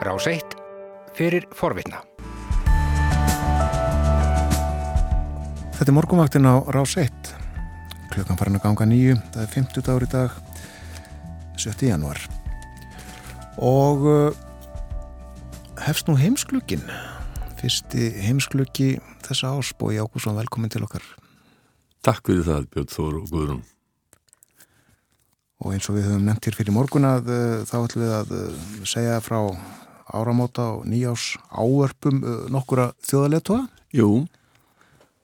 Rás 1 fyrir forvitna. Þetta er morgunvaktin á Rás 1. Klukkan farin að ganga nýju. Það er 50 dagur í dag, 7. januar. Og uh, hefst nú heimsklukkin. Fyrsti heimsklukki þessa ás. Bói Ágússon, velkomin til okkar. Takk fyrir það, Björn Þór og Guðrún. Og eins og við höfum nefnt hér fyrir morgun að uh, þá ætlum við að uh, segja frá áramóta og nýjás áörpum uh, nokkura þjóðaletua. Jú.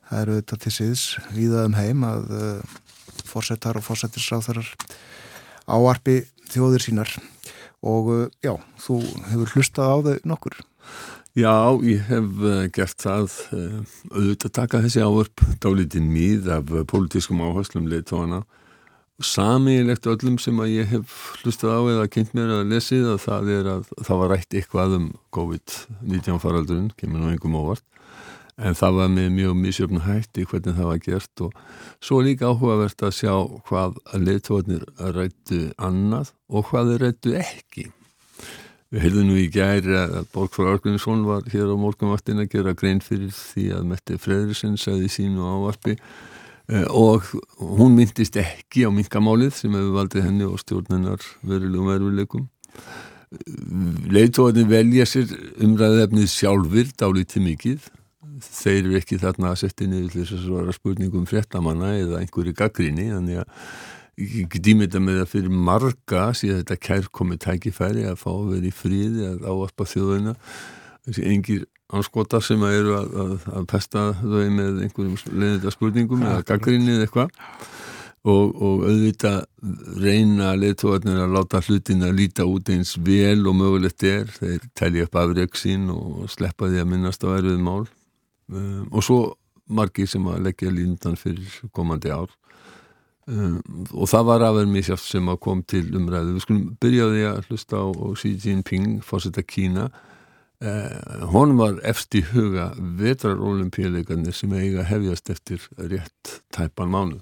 Það eru þetta til síðs viðaðum heim að uh, fórsetar og fórsetisráþarar áarpi þjóðir sínar og uh, já, þú hefur hlustað á þau nokkur. Já, ég hef gert það auðvitað taka þessi áörp dálítið mýð af politískum áherslum leitóana Samílegt öllum sem að ég hef hlustað á eða kynnt mér að lesið að það er að það var rætt eitthvað um COVID-19 faraldurinn, kemur nú einhverjum óvart en það var með mjög misjöfn hætti hvernig það var gert og svo líka áhugavert að sjá hvað að leittóðnir rættu annað og hvað þeir rættu ekki. Við heyrðum nú í gæri að Borgfrá Argrímsson var hér á morgunvaktin að gera grein fyrir því að Metti Fredriksson sagði sínu ávarpi og hún myndist ekki á minkamálið sem hefur valdið henni og stjórnennar verulegum veruleikum leiðtóðin velja sér umræðefnið sjálfur dálítið mikið. Þeir eru ekki þarna að setja niður þess að svara spurningum fréttamanna eða einhverju gaggrinni þannig að ég get ímynda með það fyrir marga síðan þetta kær komið tækifæri að fá að vera í fríði að áarpa þjóðuna þessi engir anskotar sem að eru að, að, að pesta þau með einhverjum leðita spurningum eða gaggrinnið eitthvað. Og, og auðvitað reyna leðtóðarnir að láta hlutin að líta út eins vel og mögulegt er. Þeir telja upp afreg sín og sleppa því að minnast á erfið mál. Um, og svo margi sem að leggja líndan fyrir komandi ár. Um, og það var aðverð mér sjátt sem að kom til umræðu. Við skulum byrjaði að hlusta á Xi Jinping fórsetta Kína Eh, hún var eftir huga vetrarolimpíuleikarnir sem eiga hefjast eftir rétt tæpan mánu.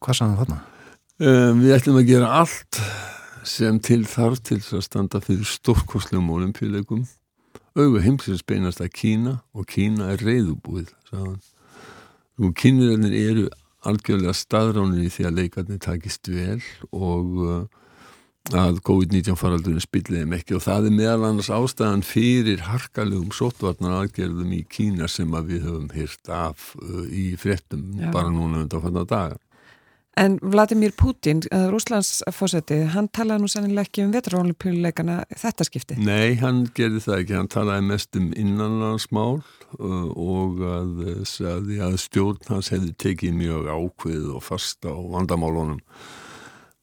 Hvað sagðan þarna? Eh, við ætlum að gera allt sem til þarf til að standa fyrir stórkoslegum olimpíuleikum auðu heimsins beinast að Kína og Kína er reyðubúið og kynverðinir eru algjörlega staðránir í því að leikarnir takist vel og uh, að COVID-19 faraldurinn spilliðum ekki. Og það er meðal annars ástæðan fyrir harkalegum sótvarnar aðgerðum í Kína sem að við höfum hýrt af uh, í frettum bara núna undan fann að daga En Vladimir Putin, uh, Rúslands fósetti, hann talaði nú sannilega ekki um vetrarónlipjuleikana þetta skipti. Nei, hann gerði það ekki. Hann talaði mest um innanlandsmál uh, og að, að, að stjórn hans hefði tekið mjög ákveð og fasta á vandamálunum.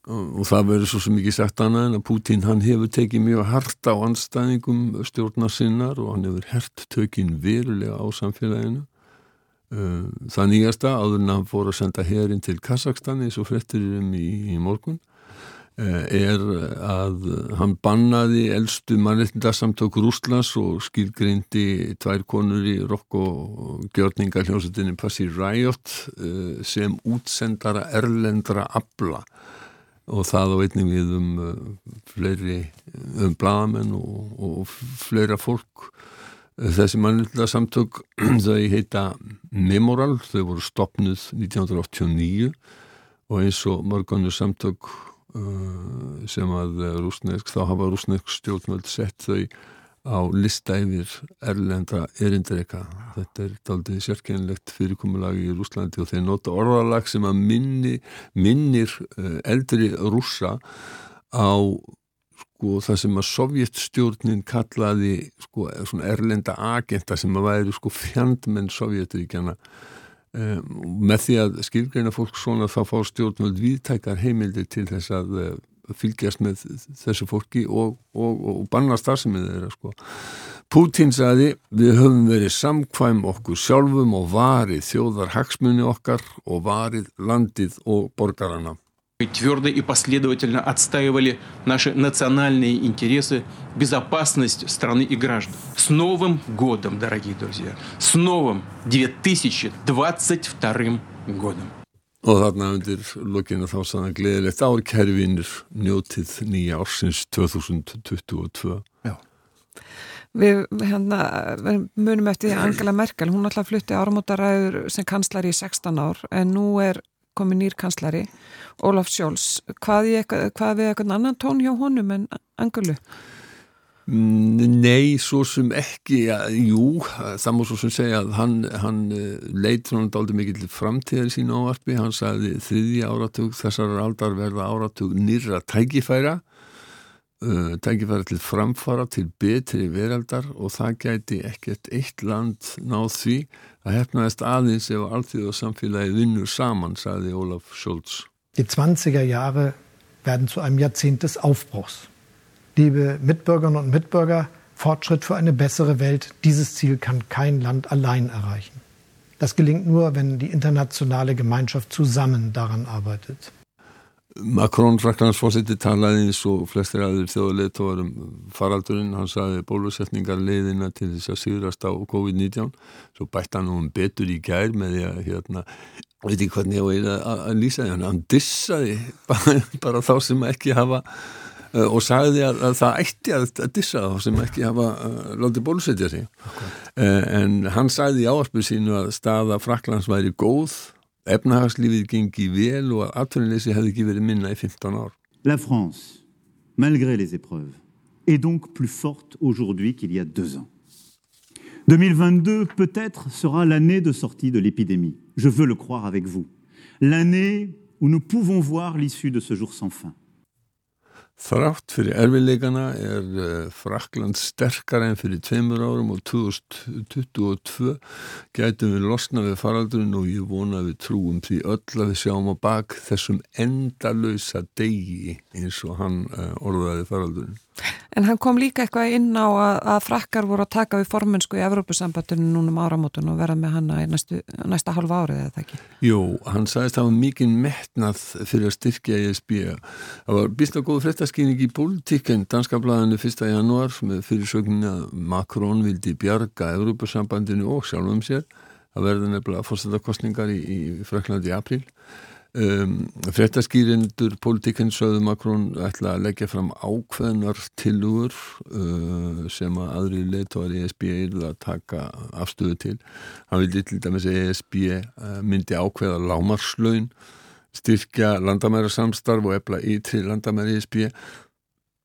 Og það verður svo ekki sagt annað en að Putin hann hefur tekið mjög harta á anstæðingum stjórnarsinnar og hann hefur hert tökinn verulega á samfélaginu Eh, það nýjasta áður en hann fór að senda herin til Kazakstan eins og fretturum í, í morgun eh, er að hann bannaði eldstu mannreitindarsamtök Rúslands og skilgrindi tvær konur í rokk og gjörningar hljómsveitinni Passi Riot eh, sem útsendara erlendra abla og það á einnig við um fleiri um bladamenn og, og fleira fólk Þessi mannlilla samtök þau heita Memoral, þau voru stopnuð 1989 og eins og margónu samtök uh, sem að rúsnesk, þá hafa rúsnesk stjórnvöld sett þau á lista yfir erlenda erindreika. Þetta er daldið sérkennilegt fyrirkomulagi í Rúslandi og þeir nota orðalag sem að minni, minnir uh, eldri rúsa á sko það sem að sovjetstjórnin kallaði sko svona erlenda agenta sem að væri sko fjandmenn sovjetríkjana um, með því að skilgreina fólk svona þá fá stjórnvöld viðtækar heimildi til þess að uh, fylgjast með þessu fólki og, og, og banna starfsemið þeirra sko. Putin saði við höfum verið samkvæm okkur sjálfum og varið þjóðar hagsmunni okkar og varið landið og borgarana Твердо и последовательно отстаивали наши национальные интересы, безопасность страны и граждан. С Новым годом, дорогие друзья! С новым 2022 годом! Og þarna undir lokinu þá sann að gleðilegt ár kærvinir njótið nýja ársins 2022. Já. Við, hérna, við munum eftir því Angela Merkel, hún alltaf flutti áramótaræður sem kanslari í 16 ár en nú er komið nýr kanslari Olaf Scholz. Hvað, hvað við eitthvað annan tón hjá honum en Angelu? Nei, svo sem ekki, ja, jú, það má svo sem segja að hann, hann eh, leit svona daldi mikið til framtíðar sín ávarpi, hann sagði þriðji áratug þessar aldar verða áratug nýra tækifæra, uh, tækifæra til framfara, til betri veraldar og það gæti ekkert eitt land náð því að hefnaðist aðeins ef allþjóð og samfélagi vinnur saman, sagði Olaf Scholz. Die 20er Jahre werden zu einem Jahrzehnt des Aufbruchs. liebe Mitbürgerinnen und Mitbürger, Fortschritt für eine bessere Welt, dieses Ziel kann kein Land allein erreichen. Das gelingt nur, wenn die internationale Gemeinschaft zusammen daran arbeitet. Macron, Fraklandsfósiti, talaði eins og flestir aðeir þjóðuleitóðar um faraldurinn, hann saði bólusetningar leiðina til þess að sigrast á COVID-19. Svo bætt hann um betur í gær með því að hérna, veit ekki hvernig ég á að, lýsa því. Hann dissaði bara, bara þá sem ekki hafa Eh, og sagði að, að það ætti að, að dissa þá sem ekki hafa uh, látið bólusetja sig. Okay. uh, en hann sagði í áarpið sínu að staða Fraklands væri góð efnahagslífið gengi vel og að atvinnuleysi hefði ekki verið minna í 15 ár. La France, malgré les épreuves est donc plus forte aujourd'hui qu'il y a deux ans. 2022 peut-être sera l'année de sortie de l'épidémie. Je veux le croire avec vous. L'année où nous pouvons voir l'issue de ce jour sans fin Þrátt fyrir erfiðleikana er eh, Frakland sterkar enn fyrir tveimur árum og 2022 gætum við losna við faraldurinn og ég vona við trúum því öll að við sjáum á bak þessum endalösa degi eins og hann eh, orðaði faraldurinn. En hann kom líka eitthvað inn á að, að frakkar voru að taka við formensku í Evrópusambattunum núnum áramótun og verða með hanna í næstu, næsta halva árið eða það ekki? Jú, hann sagðist að það var mikið metnað fyrir að styrkja ESB. Það var býst að góða fréttaskýning í pólitíkinn, danska blæðinu 1. januar með fyrirsögnin að Macron vildi bjarga Evrópusambandinu og sjálfum sér. Það verði nefnilega fórstættakostningar í, í Fraklandi í april Um, Frettaskýrindur politikinn sögðu Makrón ætla að leggja fram ákveðnar tilugur uh, sem að aðri leittóar ESB eruð að taka afstöðu til. Hann vildi til dæmis að ESB uh, myndi ákveða lámarslaun, styrkja landamæra samstarf og efla ytri landamæra ESB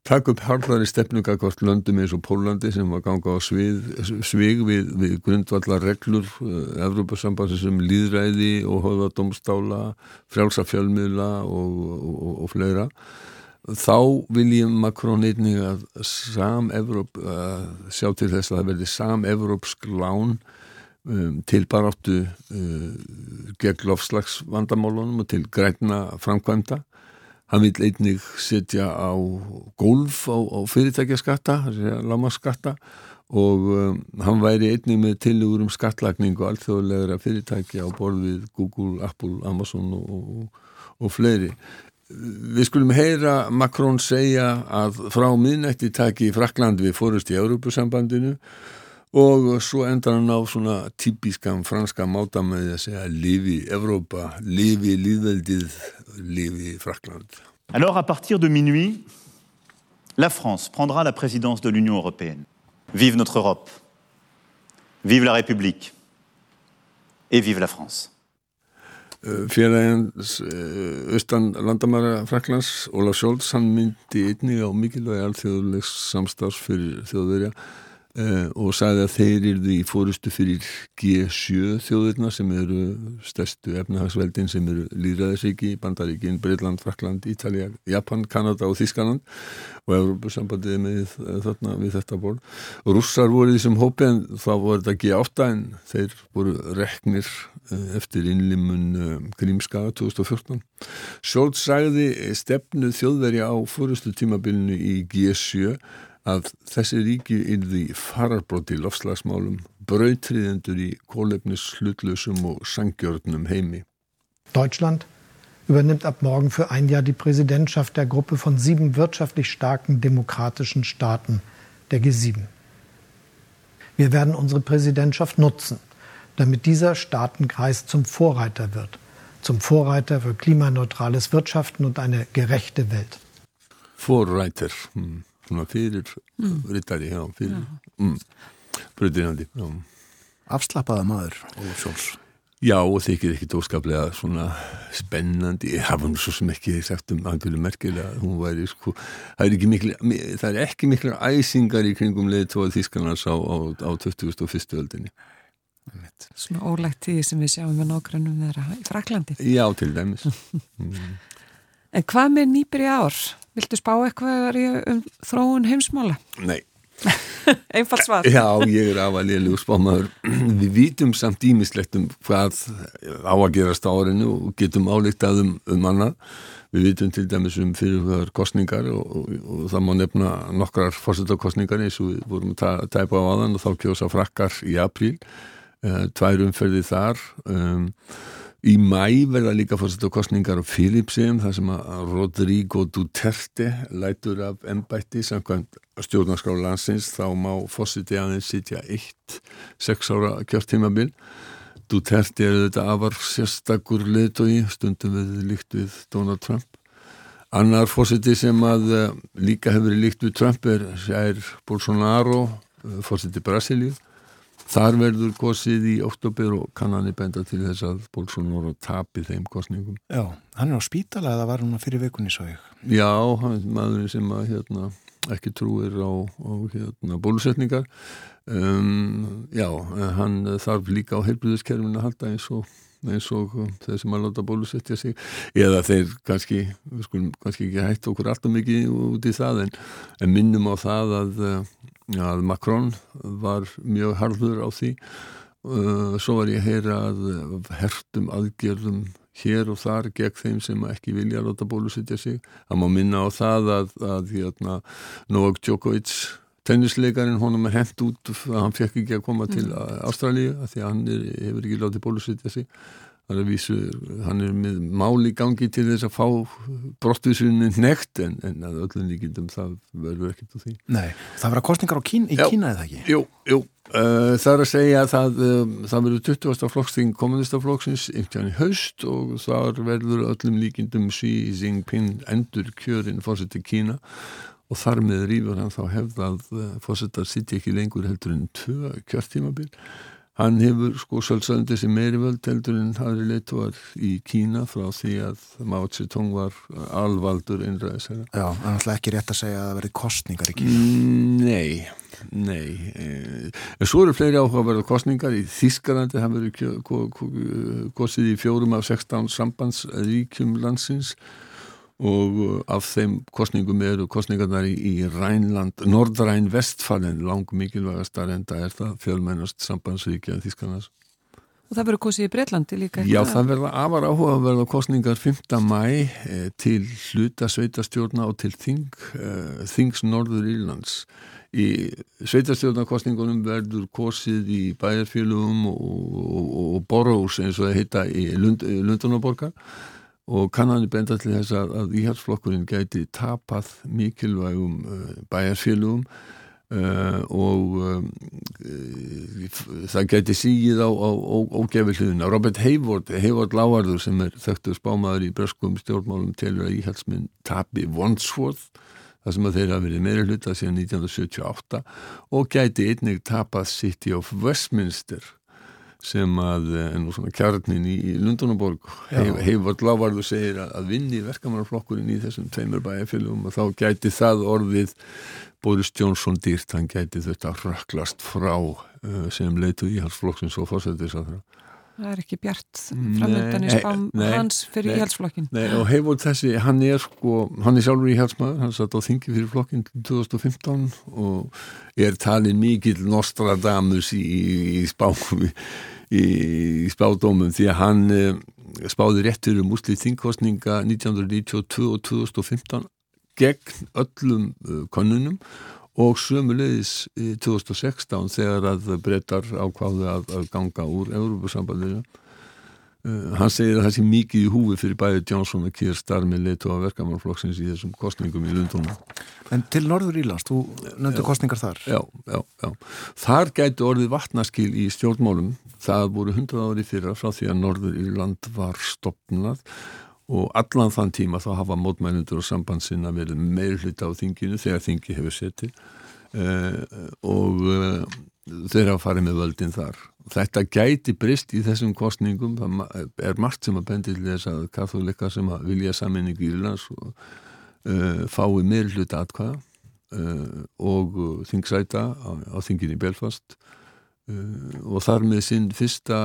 takk upp harðari stefnuga hvort löndum eins og Pólandi sem var ganga á svið, svig við, við grundvallar reglur uh, Evrópasambansins um líðræði og höfða domstála, frjálsa fjölmiðla og, og, og, og fleira. Þá vil ég Makrón einnig að sam Evróp uh, sjá til þess að það verði sam Evrópsk lán um, til baráttu uh, gegn lofslagsvandamálunum og til græna framkvæmda Hann vil einnig setja á gólf á, á fyrirtækjaskatta, lámaskatta og um, hann væri einnig með tilugur um skattlagningu alþjóðlegra fyrirtækja á borð við Google, Apple, Amazon og, og, og fleiri. Við skulum heyra Macron segja að frá miðnætti taki Frakland við fórust í Európusambandinu og svo endar hann á svona típiskan franska máta með að segja lifi Evrópa, lifi líðveldið, lifi Frakland. Alors à partir de minuit, la France prendra la présidence de l'Union européenne. Vive notre Europe, vive la République et vive la France. Fyrir þjóðverja Uh, og sagði að þeir eru í fórustu fyrir G7 þjóðurna sem eru stærstu efnahagsveldin sem eru Lýraðarsíki, Bandaríkin, Breitland, Frakland, Ítalija, Japan, Kanada og Þískaland og Európa-sambandiði með uh, þarna við þetta ból russar voru því sem hópi en þá voru þetta G8 en þeir voru reknir uh, eftir innlimun Grímskaga 2014 Scholz sagði stefnu þjóðverja á fórustu tímabilinu í G7 að þessi ríki yrði fararbróti lofslagsmálum, brautriðendur í kólefnis slutlusum og sangjörnum heimi. Deutschland übernimmt ab morgen für ein Jahr die Präsidentschaft der Gruppe von sieben wirtschaftlich starken demokratischen Staaten der G7. Wir werden unsere Präsidentschaft nutzen, damit dieser Staatenkreis zum Vorreiter wird, zum Vorreiter für klimaneutrales Wirtschaften und eine gerechte Welt. Vorreiter, svona fyrir rittari, já, fyrir mm, bröðinandi. Afslappaða maður, Ólaf Sjóls. Já, og þykir ekkit óskaplega svona spennandi, það var nú svo sem ekki sagt um Angelu Merkel að hún væri sko, það er ekki miklu, það er ekki miklu æsingar í kringum leiðtóa Þískanars á, á, á 2001. öldinni. Svona ólægt því sem við sjáum með nágrannum þeirra í Fraklandi. Já, til dæmis. En hvað með nýpir í ár? Viltu spá eitthvað um þróun heimsmála? Nei. Einfallt svar. Já, ég er afalíðilegu spámaður. Við vítum samt ímislegt um hvað á að gerast árinu og getum álíktað um, um annað. Við vítum til dæmis um fyrirhugaðar kostningar og, og, og það má nefna nokkrar fórsetakostningar eins og við vorum að tæpa á aðan og þá kjósa frakkar í apríl. Uh, tvær umferði þar. Um, Í mæ verða líka fórst á kostningar á Filipsheim þar sem að Rodrigo Duterte lætur af ennbætti samkvæmt stjórnarskrá landsins. Þá má fórsiti aðeins sitja eitt sex ára kjörtímabil. Duterte er þetta afar sérstakur liðtói stundum við líkt við Donald Trump. Annar fórsiti sem að líka hefur líkt við Trump er Jair Bolsonaro fórsiti Brasilíu Þar verður kosið í oktober og kannanir benda til þess að Bolsonaro tapi þeim kosningum. Já, hann er á spítala eða var hann fyrir vikunni svo ég? Já, hann er maðurinn sem að, hérna, ekki trúir á, á hérna, bólusetningar. Um, já, hann þarf líka á heilbríðiskerfinu að halda eins og, eins og þeir sem að láta bólusetja sig. Eða þeir kannski, við skulum kannski ekki hægt okkur alltaf mikið út í það en, en minnum á það að að Macron var mjög harður á því. Uh, svo var ég að heyra að hertum aðgerðum hér og þar gegn þeim sem ekki vilja að láta bólusetja sig. Það má minna á það að, að hérna, Novak Djokovic tennisleikarin honum er hendt út að hann fekk ekki að koma til Ástralíu að því að hann er, hefur ekki látið bólusetja sig Það er að vísu, hann er með máli gangi til þess að fá brottvísunni nekt en, en að öllum líkindum það verður ekkert á því. Nei, það verður kostningar kín, í Já. Kína eða ekki? Jú, jú, uh, það er að segja að það, um, það verður 20. flokksting kommunistaflokksins einhvern í haust og þar verður öllum líkindum Xi Jinping endur kjörin fórseti Kína og þar með rýfur hann þá hefð að uh, fórsetar sitt ekki lengur heldur en tvö kjörtímabil. Hann hefur sko sjálfsögndi sem meiri völd heldur en aðri leituar í Kína frá því að Mao Tse-tung var alvaldur einræðisera. Já, en alltaf ekki rétt að segja að það verði kostningar í Kína. Mm, Nei, nei. En svo eru fleiri áhugaverða kostningar í Þískarandi, það verður kjö- ko- ko- kosið í fjórum af 16 sambandsríkjum landsins og uh, af þeim kostningum eru kostningarnar í, Rænland, Nordræn Vestfalen, lang mikilvægastar en það er það fjölmennast sambandsríkja Þískarnas. Og það verður kosið í Breitlandi líka. Já, það verða afar áhuga að verða kostningar 5. mæ eh, til hluta sveitastjórna og til þing, eh, þings Norður Írlands. Í sveitastjórnarkostningunum verður kosið í bæjarfélugum og, og, og boroughs eins og það heita í Lund, Lundunaborgar og kannanir benda til þess að, að íhaldsflokkurinn gæti tapað mikilvægum uh, bæjarfélugum uh, og um, uh, það gæti sígið á, á gefilhuðuna. Robert Hayward, Hayward Lávarður sem er þekktur spámaður í breskum stjórnmálum telur að íhaldsminn tapi Wandsworth þar sem að þeir hafa verið meira hluta síðan 1978 og gæti einnig tapað City of Westminster sem að eh, er nú svona kjarnin í, í Lundunaborg Heifvard Lávarður segir að, að vinni verkamannarflokkurinn í þessum tveimur bæjarfélugum og þá gæti það orðið Boris Johnson dýrt, hann gæti þetta röklast frá uh, sem leitu í hans flokksins og fórsættis að það Það er ekki bjart framöndan í spám hans fyrir nei. íhaldsflokkin. Nei, og Heifvard þessi, hann er sko, hann er sjálfur í helsmaður, hann satt á þingi fyrir flokkinn til 2015 og er talin mikill Nostradamus í, í, í, í spádómum því að hann eh, spáði réttur um úslið þingkostninga 1992 og 2015 gegn öllum uh, konunum og sömulegis í 2016 þegar að breytar ákváðu að, að ganga úr Európusambandinu Uh, hann segir að það sé mikið í húfi fyrir bæði Johnson og Keir Starmer leitu á verkamannflokksins í þessum kostningum í Lundunum. En til Norður Írlands, þú nöndu kostningar þar? Já, já, já. Þar gæti orðið vatnaskil í stjórnmálum. Það voru hundrað ári fyrra frá því að Norður Írland var stopnað og allan þann tíma þá hafa mótmælundur og sambandsinn að verið meir hluta á þinginu þegar þingi hefur setið og uh, þeir hafa farið með völdin þar. Þetta gæti brist í þessum kostningum, það er margt sem að bendi til þess að katholika sem að vilja saminningu í Írlands og uh, fái meir hluta atkvæða uh, og þingsæta á, á þingin í Belfast uh, og þar með sinn fyrsta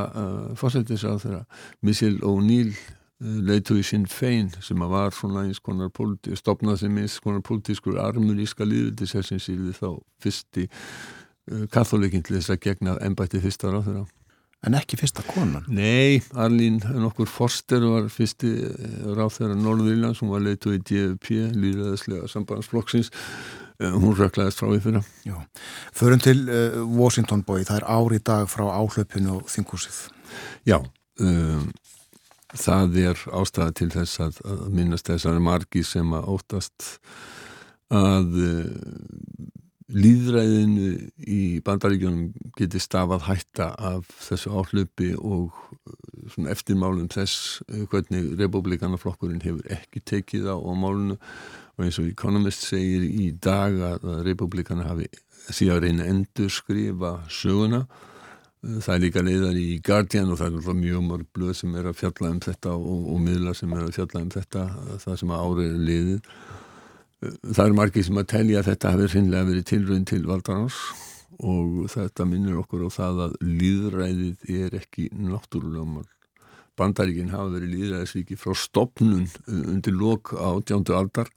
fórsættis á þeirra Michel O'Neill leitu í sinn fein sem að var svona eins konar stopnað sem eins konar politískur armuríska líðviti sér sem síði þá fyrsti katholikinn til þess að gegna ennbætti fyrsta ráð þeirra. En ekki fyrsta konan? Nei, Arlín nokkur Forster var fyrsti ráð þeirra Norðvílands, hún var leitu í DFP, líðræðislega sambandsflokksins, hún röklaðist frá í fyrra. Já, förum til uh, Washington Boy, það er ári dag frá áhlaupinu og þingúsið. Já, um, það er ástæða til þess að, að minnast þessari margi sem að óttast að uh, líðræðinu í bandaríkjónum geti stafað hætta af þessu áhlaupi og uh, eftirmálum þess uh, hvernig republikanaflokkurinn hefur ekki tekið á, á málunu og eins og Economist segir í dag að republikana hafi síðan reyna endur skrifa söguna það er líka leiðar í Guardian og það er mjög mörg blöð sem er að fjalla um þetta og, og miðla sem er að fjalla um þetta það sem árið er leiðið það er margir sem að telja að þetta hefur sinnlega verið tilröðin til valdarans og þetta minnir okkur á það að líðræðið er ekki náttúrulega bandaríkinn hafa verið líðræðisvíki frá stopnun undir lok á tjándu aldar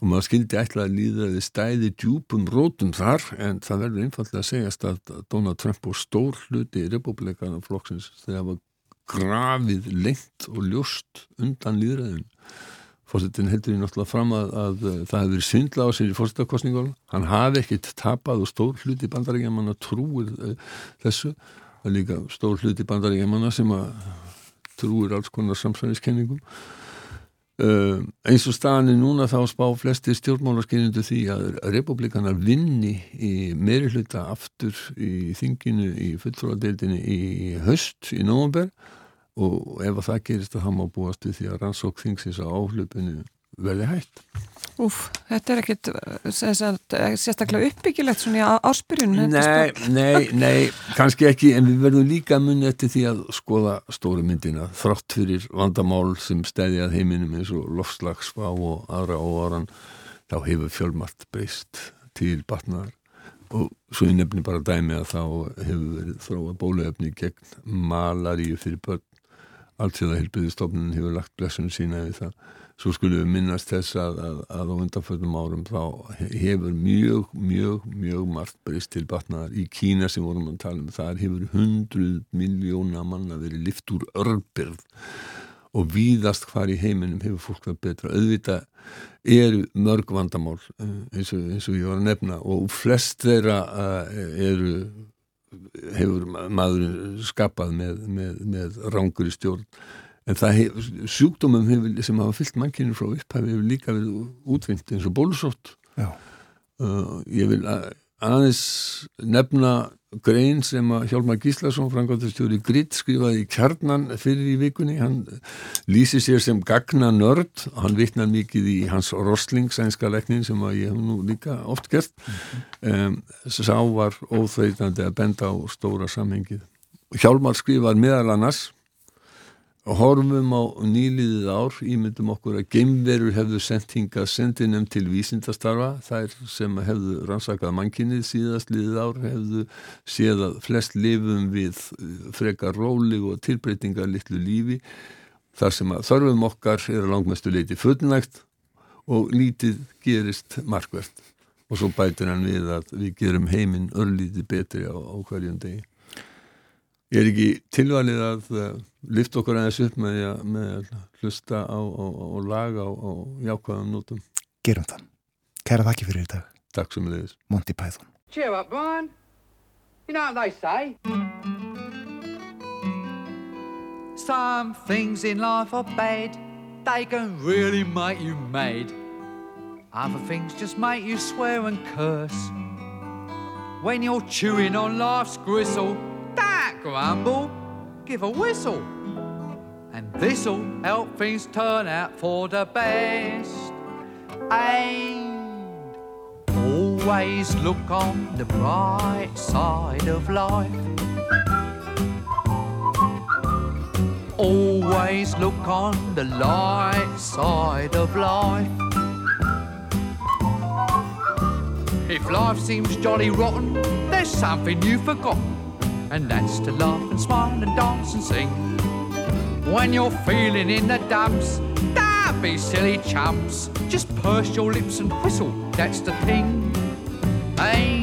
og maður skildi ætla að líðræði stæði djúpum rótum þar en það verður einfallega að segjast að Donald Trump og stór hluti í republikana flokksins þegar var grafið lengt og ljóst undan líðræðinu Fórsetin heldur í náttúrulega fram að, að, að það hefur svindla á sér í fórsetakostningunum. Hann hafi ekkit tapað og stór hluti bandarækjamanna trúir uh, þessu. Er líka stór hluti bandarækjamanna sem að trúir alls konar samsvæðiskenningum. Uh, eins og staðan er núna þá spá flesti stjórnmálarskeinindu því að republikanar vinni í meiri hluta aftur í þinginu í fulltróðadeildinu í höst í nógumberg og ef það gerist það má búast við því að rannsók þingsins á áhlupinu verði hægt. Úf, þetta er ekkit eh, sérstaklega uppbyggilegt svona í áspyrjun Nei, nei, nei, kannski ekki en við verðum líka munið eftir því að skoða stóru myndina, þrátt fyrir vandamál sem stæðjað heiminum eins og lofslagsfá og aðra óvaran þá hefur fjölmart breyst til batnaðar og svo ég nefnir bara dæmi að þá hefur verið þróa bóluefni gegn malaríu fyrir börn alltíða helbiðistofnun hefur lagt blessunum sína við það. Svo skulum við minnast þess að, að, að á undanföldum árum þá hefur mjög, mjög, mjög margt breyst til batnaðar í Kína sem vorum að tala um. Það hefur hundruð miljóna manna verið lift úr örbyrð og víðast hvar í heiminum hefur fólk það betra. Auðvitað eru mörg vandamál eh, eins og, eins og ég var að nefna og flest þeirra eh, eru hefur maður skapað með, með, með rángur í stjórn en það hef, sjúkdómum hefur, sem hafa fyllt mannkynni frá upphæfi hefur líka verið útvinnt eins og bólusótt. Uh, ég vil aðeins nefna grein sem að Hjálmar Gíslason frangátastjóri Gritt skrifaði í kjarnan fyrir í vikunni, hann lýsi sér sem gagna nörd, hann vittnar mikið í hans Rosling sænska leknin sem að ég hef nú líka oft gert. Um, sá var óþveitandi að benda á stóra samhengið. Hjálmar skrifaði meðal annars horfum á nýliðið ár ímyndum okkur að geimverur hefðu sendt hinga sendinum til vísindastarfa. Þær sem hefðu rannsakað mannkinnið síðast liðið ár hefðu séð að flest lifum við eh, frekar rólig og tilbreytingar litlu lífi þar sem að þörfum okkar er langmestu leiti fullnægt og lítið gerist markvert. Og svo bætir hann við að við gerum heiminn örlítið betri á, á hverjum degi Ég er ekki tilvalið að uh, lyfta okkur aðeins upp með, með hlusta á, á, á laga og jákvæðum nótum. Gerum það. Kæra þakki fyrir í dag. Takk sem leiðis. Monty Python. Cheer up, Brian. You know what they say. Some things in life are bad, they can really make you mad. Other things just make you swear and curse. When you're chewing on life's gristle, grumble, give a whistle. And this'll help things turn out for the best. And always look on the bright side of life. Always look on the light side of life. If life seems jolly rotten, there's something you've forgotten, and that's to laugh and smile and dance and sing. When you're feeling in the dumps, don't be silly chumps. Just purse your lips and whistle, that's the thing. Hey,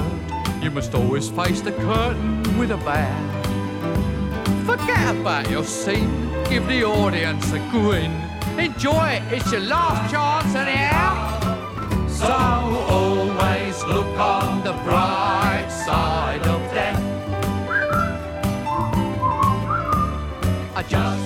word. You must always face the curtain with a bow. Forget about your scene, give the audience a grin. Enjoy it, it's your last chance anyhow. So always look on the bright side of death. Uh, Just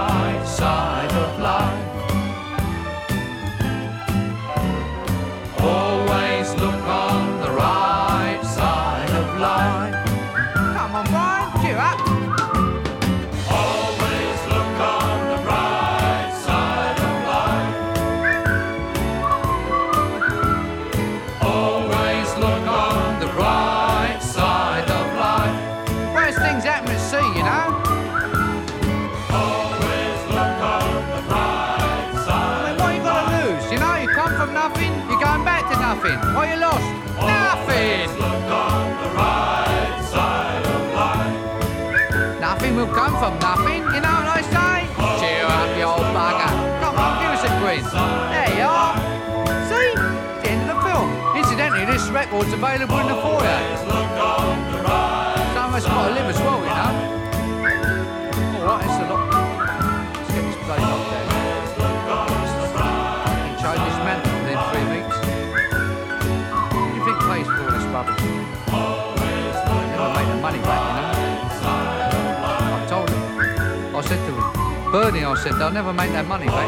What you lost? Nothing. on right. Nothing will come from nothing, you know what I say? Cheer up, you old bugger. Come on, give us a grin. There you are. See? It's the end of the film. Incidentally, this record's available in the foyer. Some of us got to live as well, you know. All right, it's a lot. Let's get this place up Bernie, I said, they'll never make that money back.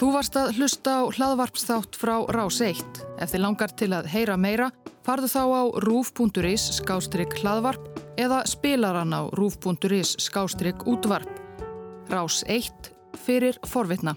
Þú varst að hlusta á hlaðvarpsþátt frá Rás 1. Ef þið langar til að heyra meira, farðu þá á rúf.is skástrygg hlaðvarp eða spilaran á rúf.is skástrygg útvarp. Rás 1 fyrir forvitna.